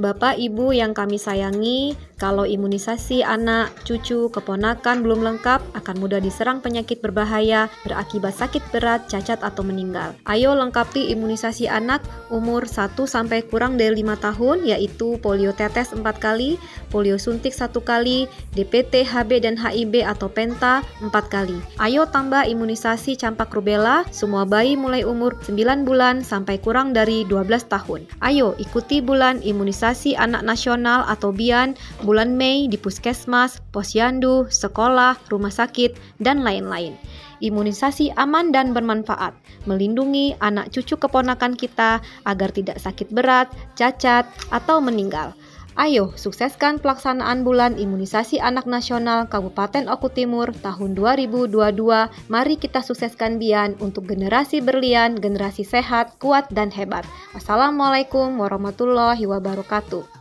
Bapak Ibu yang kami sayangi, kalau imunisasi anak, cucu, keponakan belum lengkap akan mudah diserang penyakit berbahaya berakibat sakit berat, cacat atau meninggal. Ayo lengkapi imunisasi anak umur 1 sampai kurang dari 5 tahun yaitu polio tetes 4 kali, polio suntik 1 kali, DPT, HB dan HIV atau penta 4 kali. Ayo tambah imunisasi campak rubella semua bayi mulai umur 9 bulan sampai kurang dari 12 tahun. Ayo ikuti bulan imunisasi anak nasional atau BIAN bulan Mei di puskesmas, posyandu, sekolah, rumah sakit, dan lain-lain. Imunisasi aman dan bermanfaat, melindungi anak cucu keponakan kita agar tidak sakit berat, cacat, atau meninggal. Ayo, sukseskan pelaksanaan bulan imunisasi anak nasional Kabupaten Oku Timur tahun 2022. Mari kita sukseskan Bian untuk generasi berlian, generasi sehat, kuat, dan hebat. Wassalamualaikum warahmatullahi wabarakatuh.